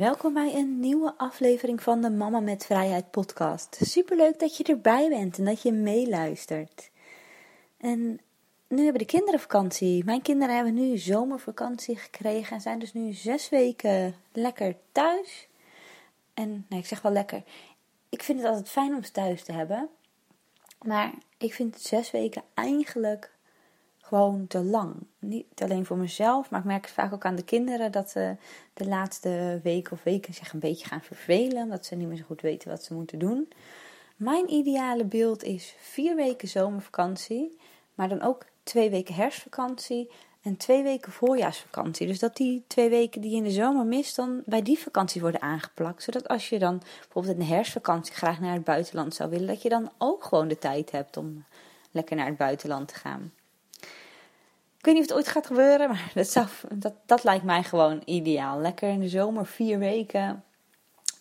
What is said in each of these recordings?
Welkom bij een nieuwe aflevering van de Mama met Vrijheid podcast. Superleuk dat je erbij bent en dat je meeluistert. En nu hebben de kinderen vakantie. Mijn kinderen hebben nu zomervakantie gekregen en zijn dus nu zes weken lekker thuis. En nee, ik zeg wel lekker. Ik vind het altijd fijn om ze thuis te hebben. Maar ik vind zes weken eigenlijk gewoon te lang. Niet alleen voor mezelf, maar ik merk het vaak ook aan de kinderen dat ze de laatste weken of weken zich een beetje gaan vervelen. Omdat ze niet meer zo goed weten wat ze moeten doen. Mijn ideale beeld is vier weken zomervakantie, maar dan ook twee weken herfstvakantie en twee weken voorjaarsvakantie. Dus dat die twee weken die je in de zomer mist, dan bij die vakantie worden aangeplakt. Zodat als je dan bijvoorbeeld in de herfstvakantie graag naar het buitenland zou willen, dat je dan ook gewoon de tijd hebt om lekker naar het buitenland te gaan. Ik weet niet of het ooit gaat gebeuren, maar dat, dat, dat lijkt mij gewoon ideaal. Lekker in de zomer vier weken.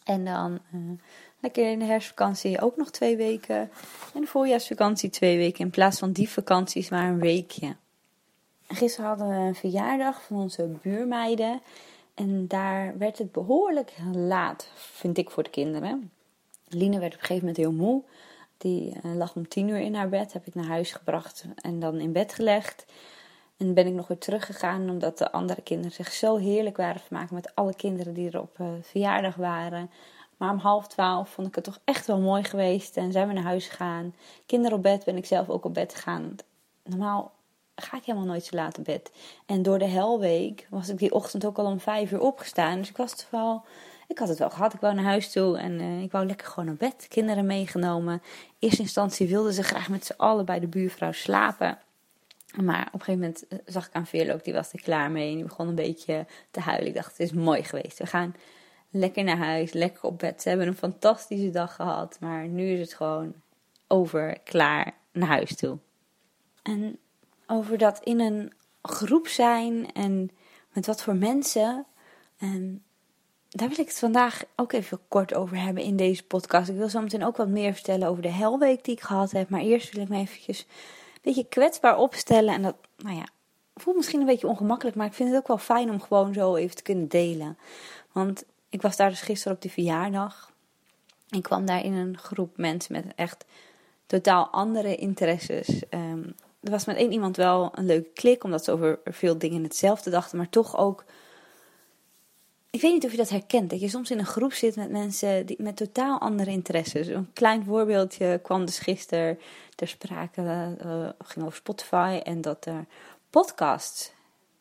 En dan uh, lekker in de herfstvakantie ook nog twee weken. En de voorjaarsvakantie twee weken. In plaats van die vakanties maar een weekje. Gisteren hadden we een verjaardag van onze buurmeiden. En daar werd het behoorlijk laat, vind ik, voor de kinderen. Line werd op een gegeven moment heel moe. Die uh, lag om tien uur in haar bed. Heb ik naar huis gebracht en dan in bed gelegd. En ben ik nog weer teruggegaan omdat de andere kinderen zich zo heerlijk waren vermaken met alle kinderen die er op uh, verjaardag waren. Maar om half twaalf vond ik het toch echt wel mooi geweest en zijn we naar huis gegaan. Kinderen op bed ben ik zelf ook op bed gegaan. Normaal ga ik helemaal nooit zo laat op bed. En door de helweek was ik die ochtend ook al om vijf uur opgestaan. Dus ik was het wel, ik had het wel gehad. Ik wou naar huis toe en uh, ik wou lekker gewoon naar bed. Kinderen meegenomen. In instantie wilden ze graag met z'n allen bij de buurvrouw slapen. Maar op een gegeven moment eh, zag ik aan Veerlook, die was er klaar mee. En die begon een beetje te huilen. Ik dacht, het is mooi geweest. We gaan lekker naar huis, lekker op bed. Ze hebben een fantastische dag gehad. Maar nu is het gewoon over, klaar, naar huis toe. En over dat in een groep zijn en met wat voor mensen. En daar wil ik het vandaag ook even kort over hebben in deze podcast. Ik wil zo meteen ook wat meer vertellen over de helweek die ik gehad heb. Maar eerst wil ik me eventjes beetje kwetsbaar opstellen. En dat, nou ja, voelt misschien een beetje ongemakkelijk, maar ik vind het ook wel fijn om gewoon zo even te kunnen delen. Want ik was daar dus gisteren op die verjaardag. Ik kwam daar in een groep mensen met echt totaal andere interesses. Um, er was met één iemand wel een leuke klik, omdat ze over veel dingen hetzelfde dachten, maar toch ook ik weet niet of je dat herkent, dat je soms in een groep zit met mensen die, met totaal andere interesses. Een klein voorbeeldje kwam dus gisteren ter sprake, uh, ging over Spotify en dat er podcasts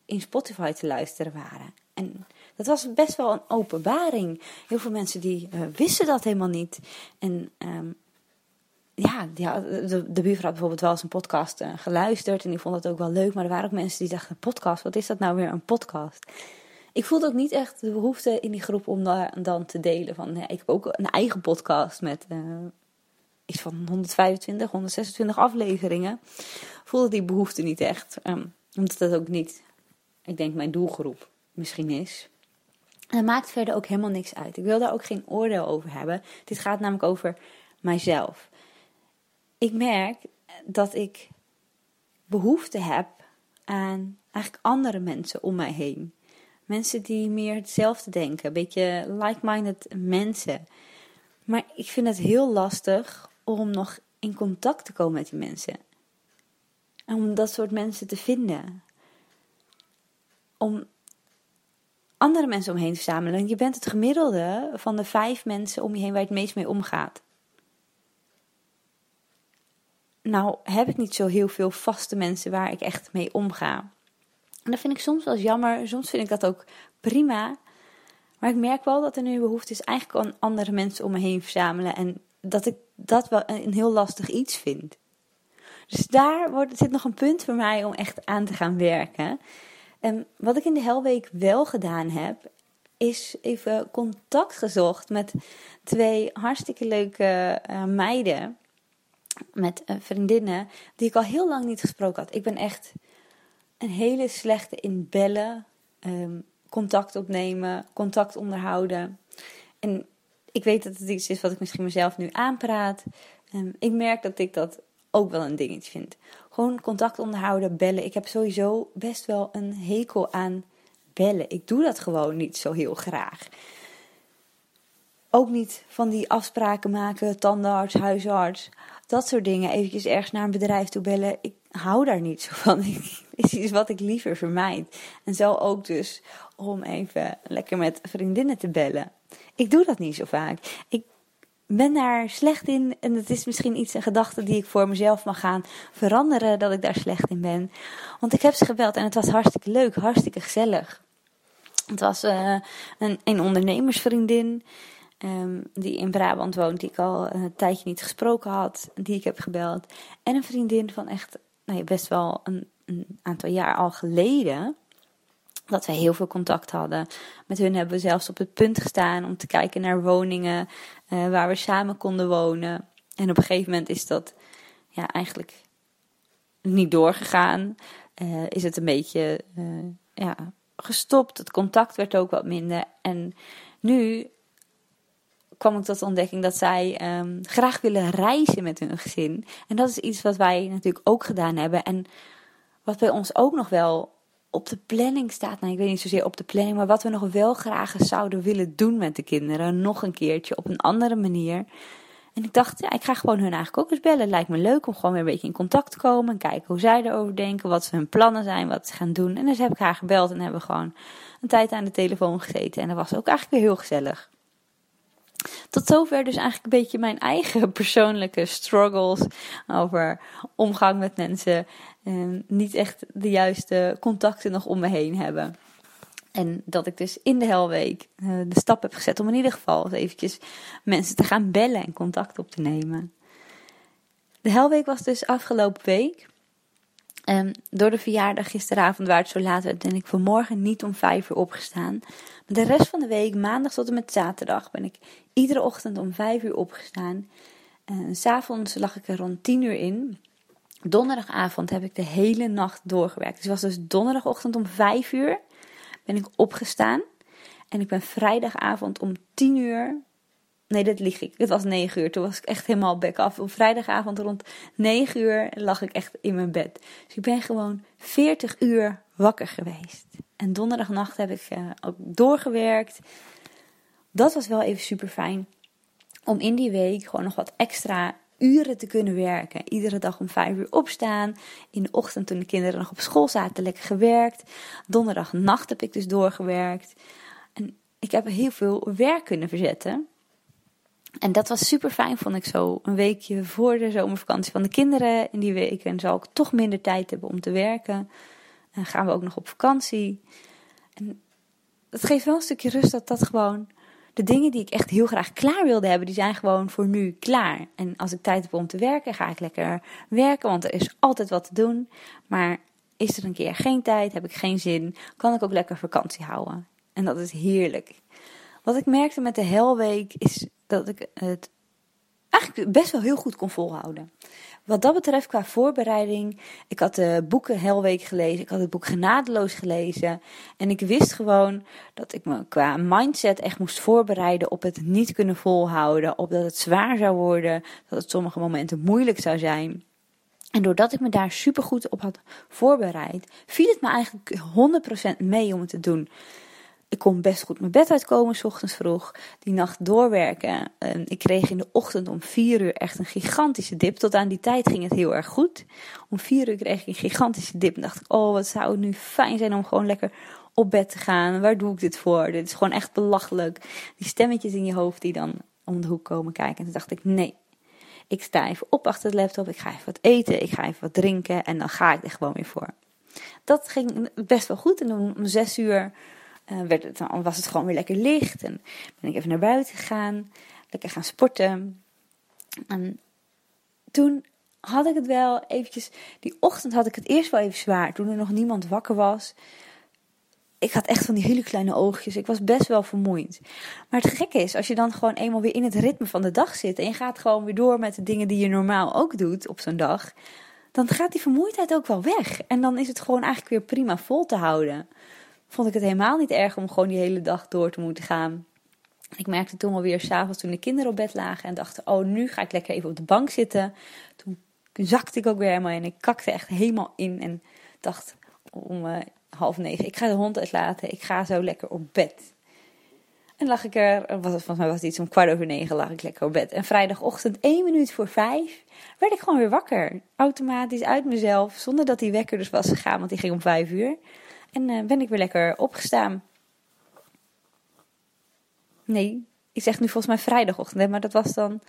in Spotify te luisteren waren. En dat was best wel een openbaring. Heel veel mensen die uh, wisten dat helemaal niet. En um, ja, de, de buurvrouw had bijvoorbeeld wel eens een podcast uh, geluisterd en die vond dat ook wel leuk. Maar er waren ook mensen die dachten, podcast, wat is dat nou weer een podcast? Ik voelde ook niet echt de behoefte in die groep om daar dan te delen. Van, ja, ik heb ook een eigen podcast met uh, iets van 125, 126 afleveringen. Voelde die behoefte niet echt. Um, omdat dat ook niet, ik denk, mijn doelgroep misschien is. En dat maakt verder ook helemaal niks uit. Ik wil daar ook geen oordeel over hebben. Dit gaat namelijk over mijzelf. Ik merk dat ik behoefte heb aan eigenlijk andere mensen om mij heen. Mensen die meer hetzelfde denken. Een beetje like-minded mensen. Maar ik vind het heel lastig om nog in contact te komen met die mensen. En om dat soort mensen te vinden. om andere mensen omheen te verzamelen. Je bent het gemiddelde van de vijf mensen om je heen waar je het meest mee omgaat. Nou heb ik niet zo heel veel vaste mensen waar ik echt mee omga. En dat vind ik soms wel jammer. Soms vind ik dat ook prima. Maar ik merk wel dat er nu behoefte is eigenlijk aan andere mensen om me heen verzamelen. En dat ik dat wel een heel lastig iets vind. Dus daar wordt, zit nog een punt voor mij om echt aan te gaan werken. En wat ik in de Helweek wel gedaan heb, is even contact gezocht met twee hartstikke leuke uh, meiden. Met uh, vriendinnen die ik al heel lang niet gesproken had. Ik ben echt een hele slechte in bellen, um, contact opnemen, contact onderhouden. En ik weet dat het iets is wat ik misschien mezelf nu aanpraat. Um, ik merk dat ik dat ook wel een dingetje vind. Gewoon contact onderhouden, bellen. Ik heb sowieso best wel een hekel aan bellen. Ik doe dat gewoon niet zo heel graag. Ook niet van die afspraken maken, tandarts, huisarts, dat soort dingen. Eventjes ergens naar een bedrijf toe bellen. Ik hou daar niet zo van. Is iets wat ik liever vermijd. En zo ook dus om even lekker met vriendinnen te bellen. Ik doe dat niet zo vaak. Ik ben daar slecht in. En het is misschien iets, een gedachte die ik voor mezelf mag gaan veranderen. Dat ik daar slecht in ben. Want ik heb ze gebeld en het was hartstikke leuk, hartstikke gezellig. Het was uh, een, een ondernemersvriendin. Um, die in Brabant woont, die ik al een tijdje niet gesproken had, die ik heb gebeld. En een vriendin van echt, best wel een, een aantal jaar al geleden dat we heel veel contact hadden. Met hun hebben we zelfs op het punt gestaan om te kijken naar woningen uh, waar we samen konden wonen. En op een gegeven moment is dat ja, eigenlijk niet doorgegaan. Uh, is het een beetje uh, ja, gestopt. Het contact werd ook wat minder. En nu kwam ik tot de ontdekking dat zij um, graag willen reizen met hun gezin. En dat is iets wat wij natuurlijk ook gedaan hebben. En wat bij ons ook nog wel op de planning staat. Nou, ik weet niet zozeer op de planning, maar wat we nog wel graag zouden willen doen met de kinderen. Nog een keertje op een andere manier. En ik dacht, ja, ik ga gewoon hun eigenlijk ook eens bellen. Lijkt me leuk om gewoon weer een beetje in contact te komen. En kijken hoe zij erover denken, wat hun plannen zijn, wat ze gaan doen. En dus heb ik haar gebeld en hebben we gewoon een tijd aan de telefoon gezeten. En dat was ook eigenlijk weer heel gezellig. Tot zover dus eigenlijk een beetje mijn eigen persoonlijke struggles over omgang met mensen. En niet echt de juiste contacten nog om me heen hebben. En dat ik dus in de helweek uh, de stap heb gezet om in ieder geval eventjes mensen te gaan bellen en contact op te nemen. De helweek was dus afgelopen week. Um, door de verjaardag gisteravond, waar het zo laat werd, ben ik vanmorgen niet om vijf uur opgestaan. Maar de rest van de week, maandag tot en met zaterdag, ben ik iedere ochtend om vijf uur opgestaan. En s'avonds lag ik er rond tien uur in. Donderdagavond heb ik de hele nacht doorgewerkt. Dus het was dus donderdagochtend om vijf uur ben ik opgestaan. En ik ben vrijdagavond om tien uur Nee, dat lieg ik. Het was 9 uur. Toen was ik echt helemaal back af. Op vrijdagavond rond 9 uur lag ik echt in mijn bed. Dus ik ben gewoon 40 uur wakker geweest. En donderdagnacht heb ik uh, ook doorgewerkt. Dat was wel even super fijn. Om in die week gewoon nog wat extra uren te kunnen werken. Iedere dag om 5 uur opstaan. In de ochtend toen de kinderen nog op school zaten, lekker gewerkt. Donderdagnacht heb ik dus doorgewerkt. En ik heb heel veel werk kunnen verzetten. En dat was super fijn, vond ik zo. Een weekje voor de zomervakantie van de kinderen. In die weken zal ik toch minder tijd hebben om te werken. En gaan we ook nog op vakantie. En het geeft wel een stukje rust dat dat gewoon. De dingen die ik echt heel graag klaar wilde hebben, die zijn gewoon voor nu klaar. En als ik tijd heb om te werken, ga ik lekker werken, want er is altijd wat te doen. Maar is er een keer geen tijd, heb ik geen zin, kan ik ook lekker vakantie houden. En dat is heerlijk. Wat ik merkte met de helweek is dat ik het eigenlijk best wel heel goed kon volhouden. Wat dat betreft qua voorbereiding, ik had de boeken Helweek gelezen, ik had het boek Genadeloos gelezen. En ik wist gewoon dat ik me qua mindset echt moest voorbereiden op het niet kunnen volhouden, op dat het zwaar zou worden, dat het sommige momenten moeilijk zou zijn. En doordat ik me daar super goed op had voorbereid, viel het me eigenlijk 100% mee om het te doen. Ik kon best goed mijn bed uitkomen, s ochtends vroeg. Die nacht doorwerken. ik kreeg in de ochtend om vier uur echt een gigantische dip. Tot aan die tijd ging het heel erg goed. Om vier uur kreeg ik een gigantische dip. En dacht ik, oh, wat zou het nu fijn zijn om gewoon lekker op bed te gaan. Waar doe ik dit voor? Dit is gewoon echt belachelijk. Die stemmetjes in je hoofd die dan om de hoek komen kijken. En toen dacht ik, nee, ik sta even op achter de laptop. Ik ga even wat eten. Ik ga even wat drinken. En dan ga ik er gewoon weer voor. Dat ging best wel goed. En om zes uur uh, werd het, dan was het gewoon weer lekker licht. En ben ik even naar buiten gegaan. Lekker gaan sporten. En toen had ik het wel eventjes... Die ochtend had ik het eerst wel even zwaar. Toen er nog niemand wakker was ik had echt van die hele kleine oogjes. Ik was best wel vermoeid. Maar het gekke is, als je dan gewoon eenmaal weer in het ritme van de dag zit. en je gaat gewoon weer door met de dingen die je normaal ook doet op zo'n dag. dan gaat die vermoeidheid ook wel weg. En dan is het gewoon eigenlijk weer prima vol te houden. Vond ik het helemaal niet erg om gewoon die hele dag door te moeten gaan. Ik merkte toen alweer s'avonds toen de kinderen op bed lagen en dacht: Oh, nu ga ik lekker even op de bank zitten. Toen zakte ik ook weer helemaal in. Ik kakte echt helemaal in en dacht om uh, half negen. Ik ga de hond uitlaten. Ik ga zo lekker op bed. En lag ik er, was het, volgens mij was het iets om kwart over negen, lag ik lekker op bed. En vrijdagochtend, één minuut voor vijf, werd ik gewoon weer wakker. Automatisch uit mezelf, zonder dat die wekker dus was gegaan, want die ging om vijf uur. En uh, ben ik weer lekker opgestaan. Nee, ik zeg nu volgens mij vrijdagochtend, maar dat was dan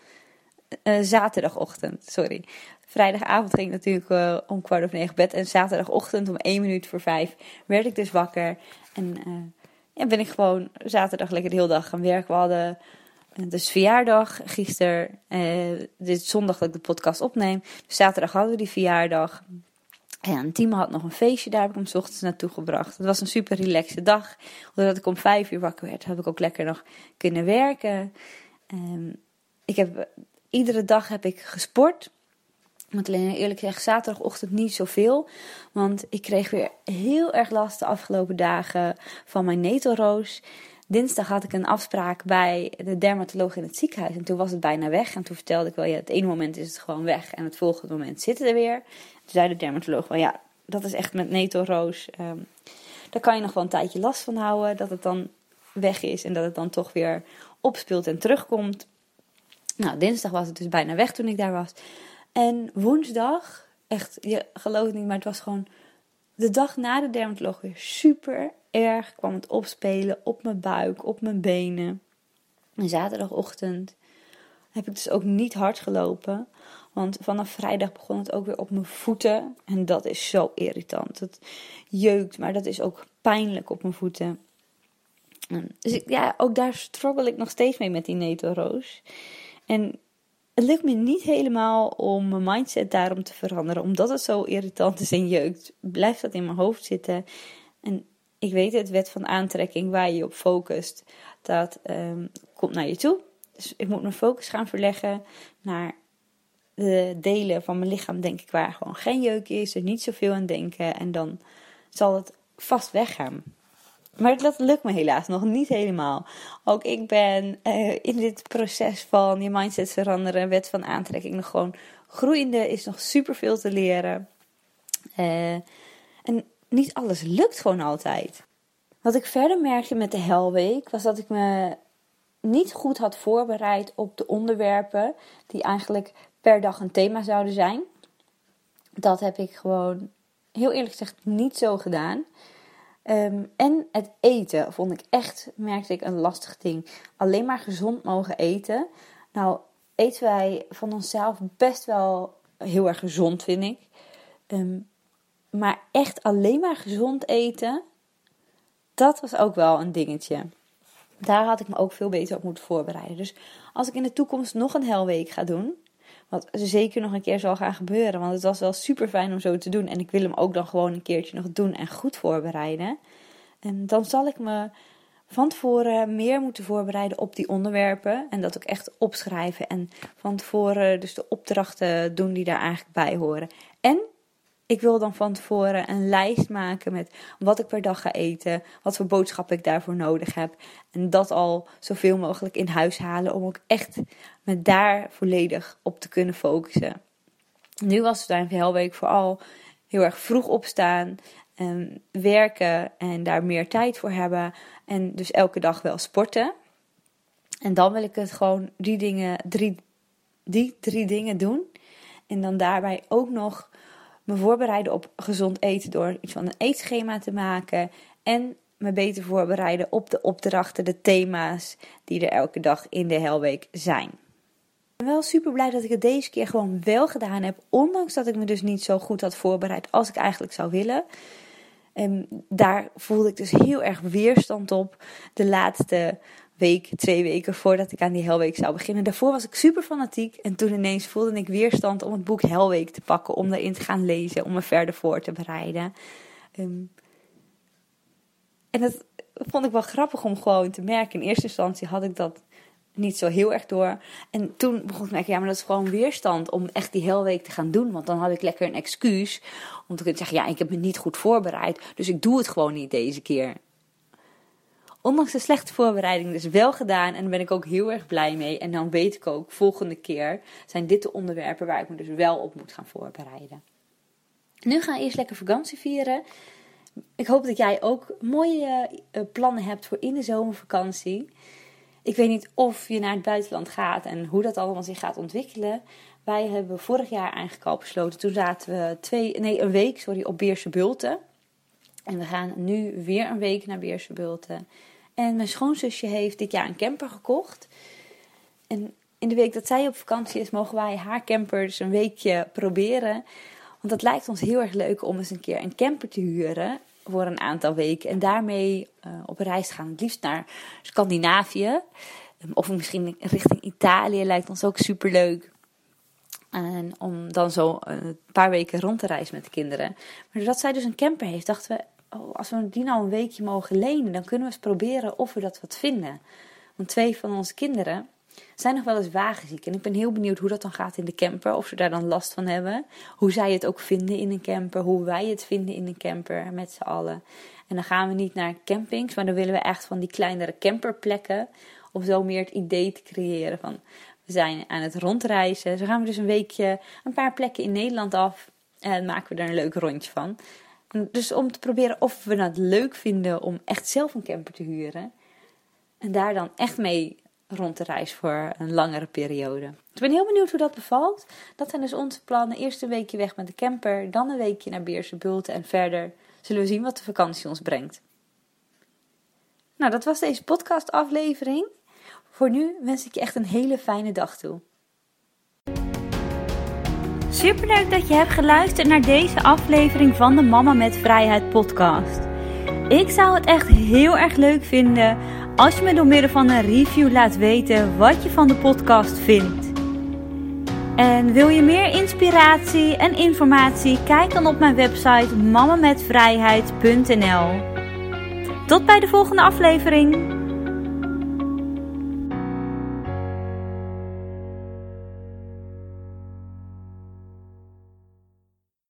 uh, zaterdagochtend, sorry. Vrijdagavond ging ik natuurlijk om kwart over negen bed. En zaterdagochtend om één minuut voor vijf werd ik dus wakker. En ja, ben ik gewoon zaterdag lekker de hele dag gaan werken. We hadden dus verjaardag gisteren. dit zondag dat ik de podcast opneem. Dus zaterdag hadden we die verjaardag. En Timo had nog een feestje, daar heb ik hem s ochtends naartoe gebracht. Het was een super relaxe dag. Omdat ik om vijf uur wakker werd, heb ik ook lekker nog kunnen werken. Um, ik heb iedere dag heb ik gesport. Moet alleen eerlijk zeggen, zaterdagochtend niet zoveel. Want ik kreeg weer heel erg last de afgelopen dagen van mijn netelroos. Dinsdag had ik een afspraak bij de dermatoloog in het ziekenhuis. En toen was het bijna weg. En toen vertelde ik wel, ja, het ene moment is het gewoon weg. En het volgende moment zit het er weer. Toen zei de dermatoloog wel, ja, dat is echt met netelroos. Um, daar kan je nog wel een tijdje last van houden. Dat het dan weg is en dat het dan toch weer opspeelt en terugkomt. Nou, dinsdag was het dus bijna weg toen ik daar was. En woensdag, echt, je gelooft niet, maar het was gewoon de dag na de dermatoloog weer super erg. Kwam het opspelen op mijn buik, op mijn benen. En zaterdagochtend heb ik dus ook niet hard gelopen. Want vanaf vrijdag begon het ook weer op mijn voeten. En dat is zo irritant. Het jeukt, maar dat is ook pijnlijk op mijn voeten. Dus ja, ook daar struggle ik nog steeds mee met die netelroos. En het lukt me niet helemaal om mijn mindset daarom te veranderen. Omdat het zo irritant is en jeukt, blijft dat in mijn hoofd zitten. En ik weet het, wet van aantrekking waar je op focust, dat um, komt naar je toe. Dus ik moet mijn focus gaan verleggen naar de delen van mijn lichaam, denk ik, waar gewoon geen jeuk is, er niet zoveel aan denken. En dan zal het vast weggaan. Maar dat lukt me helaas nog niet helemaal. Ook ik ben uh, in dit proces van je mindset veranderen, wet van aantrekking, nog gewoon groeiende, is nog super veel te leren. En niet alles lukt gewoon altijd. Wat ik verder merkte met de Helweek was dat ik me niet goed had voorbereid op de onderwerpen die eigenlijk per dag een thema zouden zijn. Dat heb ik gewoon heel eerlijk gezegd niet zo gedaan. Ehm, en het eten vond ik echt, merkte ik, een lastig ding. Alleen maar gezond mogen eten. Nou, eten wij van onszelf best wel heel erg gezond, vind ik. Ehm, maar echt alleen maar gezond eten, dat was ook wel een dingetje. Daar had ik me ook veel beter op moeten voorbereiden. Dus als ik in de toekomst nog een helweek ga doen, wat zeker nog een keer zal gaan gebeuren. Want het was wel super fijn om zo te doen. En ik wil hem ook dan gewoon een keertje nog doen en goed voorbereiden. En dan zal ik me van tevoren meer moeten voorbereiden op die onderwerpen. En dat ook echt opschrijven. En van tevoren dus de opdrachten doen die daar eigenlijk bij horen. En ik wil dan van tevoren een lijst maken met wat ik per dag ga eten, wat voor boodschappen ik daarvoor nodig heb. En dat al zoveel mogelijk in huis halen om ook echt me daar volledig op te kunnen focussen. Nu was het heel week vooral heel erg vroeg opstaan, en werken en daar meer tijd voor hebben. En dus elke dag wel sporten. En dan wil ik het gewoon die dingen, drie, die drie dingen doen. En dan daarbij ook nog me voorbereiden op gezond eten door iets van een eetschema te maken. En me beter voorbereiden op de opdrachten, de thema's die er elke dag in de Helweek zijn. Ik ben wel super blij dat ik het deze keer gewoon wel gedaan heb, ondanks dat ik me dus niet zo goed had voorbereid als ik eigenlijk zou willen. En daar voelde ik dus heel erg weerstand op de laatste week, twee weken voordat ik aan die Helweek zou beginnen. Daarvoor was ik super fanatiek en toen ineens voelde ik weerstand om het boek Helweek te pakken, om erin te gaan lezen, om me verder voor te bereiden. Ehm, en dat vond ik wel grappig om gewoon te merken. In eerste instantie had ik dat niet zo heel erg door. En toen begon ik te merken, ja, maar dat is gewoon weerstand om echt die hele week te gaan doen. Want dan had ik lekker een excuus om te kunnen zeggen, ja, ik heb me niet goed voorbereid. Dus ik doe het gewoon niet deze keer. Ondanks de slechte voorbereiding dus wel gedaan. En daar ben ik ook heel erg blij mee. En dan weet ik ook, volgende keer zijn dit de onderwerpen waar ik me dus wel op moet gaan voorbereiden. Nu gaan we eerst lekker vakantie vieren. Ik hoop dat jij ook mooie uh, plannen hebt voor in de zomervakantie. Ik weet niet of je naar het buitenland gaat en hoe dat allemaal zich gaat ontwikkelen. Wij hebben vorig jaar eigenlijk al besloten. Toen zaten we twee, nee, een week sorry, op Beerse Bulten. En we gaan nu weer een week naar Beerse Bulten. En mijn schoonzusje heeft dit jaar een camper gekocht. En in de week dat zij op vakantie is, mogen wij haar camper dus een weekje proberen. Want het lijkt ons heel erg leuk om eens een keer een camper te huren voor een aantal weken. En daarmee uh, op reis gaan. Het liefst naar Scandinavië. Ehm, of misschien richting Italië lijkt ons ook super leuk. En om dan zo een paar weken rond te reizen met de kinderen. Maar doordat zij dus een camper heeft, dachten we... Oh, als we die nou een weekje mogen lenen, dan kunnen we eens proberen of we dat wat vinden. Want twee van onze kinderen zijn nog wel eens wagenziek. En ik ben heel benieuwd hoe dat dan gaat in de camper. Of ze daar dan last van hebben. Hoe zij het ook vinden in een camper. Hoe wij het vinden in een camper met z'n allen. En dan gaan we niet naar campings. Maar dan willen we echt van die kleinere camperplekken. Om zo meer het idee te creëren van... We zijn aan het rondreizen. Zo gaan we dus een weekje een paar plekken in Nederland af. En maken we er een leuk rondje van. Dus om te proberen of we het leuk vinden om echt zelf een camper te huren. En daar dan echt mee rond de reis voor een langere periode. Ik ben heel benieuwd hoe dat bevalt. Dat zijn dus onze plannen. Eerst een weekje weg met de camper, dan een weekje naar Beerse en verder zullen we zien wat de vakantie ons brengt. Nou, dat was deze podcastaflevering. Voor nu wens ik je echt een hele fijne dag toe. Superleuk dat je hebt geluisterd naar deze aflevering van de Mama met Vrijheid podcast. Ik zou het echt heel erg leuk vinden als je me door middel van een review laat weten wat je van de podcast vindt. En wil je meer inspiratie en informatie? Kijk dan op mijn website mamametvrijheid.nl. Tot bij de volgende aflevering.